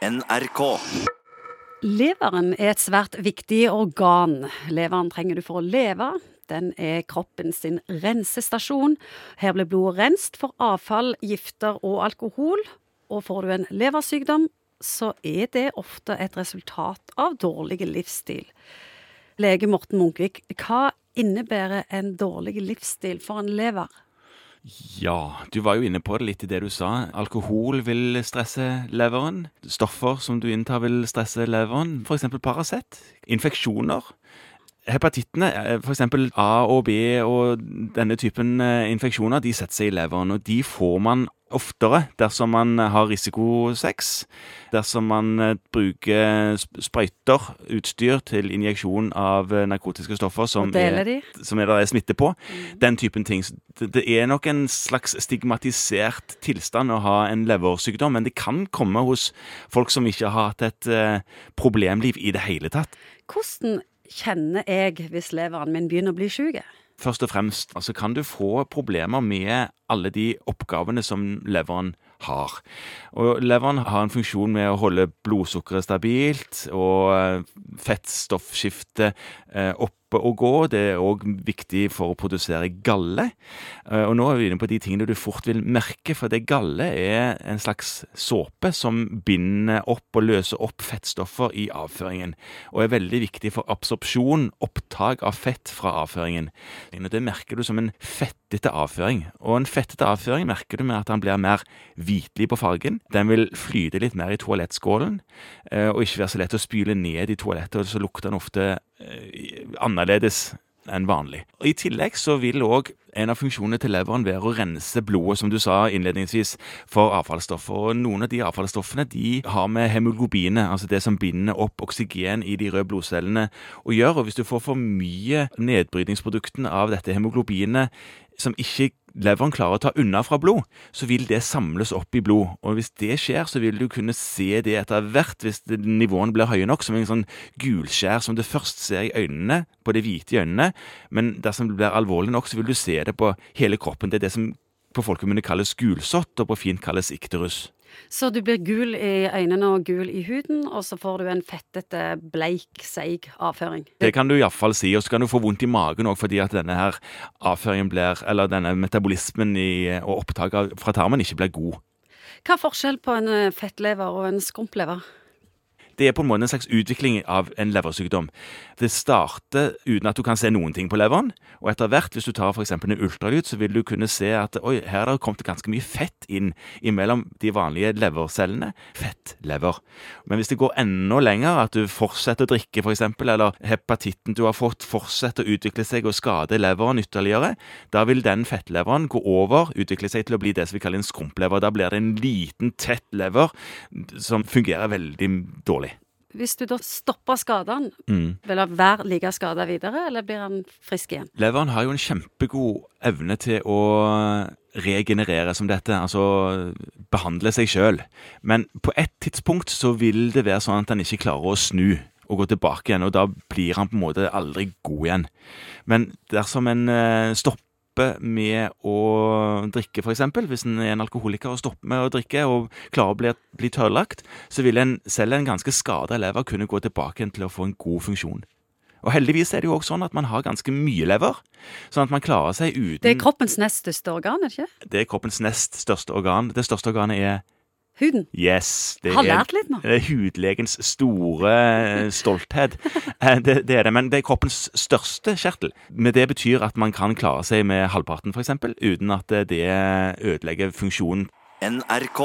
NRK. Leveren er et svært viktig organ. Leveren trenger du for å leve. Den er kroppen sin rensestasjon. Her blir blodet renst for avfall, gifter og alkohol. Og får du en leversykdom, så er det ofte et resultat av dårlig livsstil. Lege Morten Munkvik, hva innebærer en dårlig livsstil for en lever? Ja, du var jo inne på det litt i det du sa. Alkohol vil stresse leveren. Stoffer som du inntar vil stresse leveren. F.eks. Paracet. Infeksjoner. Hepatittene, f.eks. A og B og denne typen infeksjoner, de setter seg i leveren. Og de får man oftere dersom man har risikosex, dersom man bruker sprøyter, utstyr til injeksjon av narkotiske stoffer som, er, som er, er smitte på. Mm. Den typen ting. Det er nok en slags stigmatisert tilstand å ha en leversykdom, men det kan komme hos folk som ikke har hatt et problemliv i det hele tatt. Hvordan kjenner jeg hvis leveren min begynner å bli syk? Først og fremst altså kan du få problemer med alle de oppgavene som leveren har. Og leveren har en funksjon med å holde blodsukkeret stabilt og fettstoffskiftet oppe og gå. Det er òg viktig for å produsere galle. Og nå er vi inne på de tingene du fort vil merke, for det galle er en slags såpe som binder opp og løser opp fettstoffer i avføringen, og er veldig viktig for absorpsjon, opptak av fett fra avføringen. Det merker du som en fettete avføring. Og en fettete avføring merker du med at han blir mer hvitlig på fargen. Den vil flyte litt mer i toalettskålen, og ikke være så lett å spyle ned i toalettet, og så lukter den ofte annerledes enn vanlig. Og I tillegg så vil òg en av funksjonene til leveren være å rense blodet, som du sa innledningsvis, for avfallsstoffer. Og noen av de avfallsstoffene de har med hemoglobinet, altså det som binder opp oksygen i de røde blodcellene, å gjøre. Og hvis du får for mye nedbrytningsproduktene av dette hemoglobinet som ikke leveren klarer å ta unna fra blod, så vil det samles opp i blod. Og hvis det skjer, så vil du kunne se det etter hvert, hvis nivåene blir høye nok, som en sånn gulskjær som du først ser i øynene, på de hvite i øynene. Men dersom det blir alvorlig nok, så vil du se det på hele kroppen. Det er det som på folkemunne kalles gulsott, og på fint kalles ikterus. Så du blir gul i øynene og gul i huden, og så får du en fettete, bleik, seig avføring. Det kan du iallfall si, og så kan du få vondt i magen òg fordi at denne her avføringen blir, eller denne metabolismen i, og opptaket fra tarmen ikke blir god. Hva er forskjell på en fettlever og en skrumplever? Det er på en måte en slags utvikling av en leversykdom. Det starter uten at du kan se noen ting på leveren, og etter hvert, hvis du tar f.eks. en ultralyd, så vil du kunne se at oi, her har det kommet ganske mye fett inn imellom de vanlige levercellene. Fettlever. Men hvis det går enda lenger, at du fortsetter å drikke f.eks., eller hepatitten du har fått fortsetter å utvikle seg og skade leveren ytterligere, da vil den fettleveren gå over, utvikle seg til å bli det som vi kaller en skrumplever. Da blir det en liten, tett lever som fungerer veldig dårlig. Hvis du da stopper skadene, mm. vil han være like skada videre, eller blir han frisk igjen? Leveren har jo en kjempegod evne til å regenerere som dette, altså behandle seg sjøl. Men på et tidspunkt så vil det være sånn at han ikke klarer å snu og gå tilbake igjen, og da blir han på en måte aldri god igjen. Men dersom en stopper med å drikke, f.eks. Hvis en er en alkoholiker og stopper med å drikke og klarer å bli, bli tørrlagt, så vil en, selv en ganske skada lever kunne gå tilbake til å få en god funksjon. Og heldigvis er det jo også sånn at man har ganske mye lever, sånn at man klarer seg uten Det er kroppens nest største organ, er det ikke? Det er kroppens nest største organ. Det største organet er Huden? Yes. Det har lært litt nå. er hudlegens store stolthet. det, det, er det. Men det er kroppens største kjertel. Men det betyr at man kan klare seg med halvparten, f.eks., uten at det ødelegger funksjonen. NRK.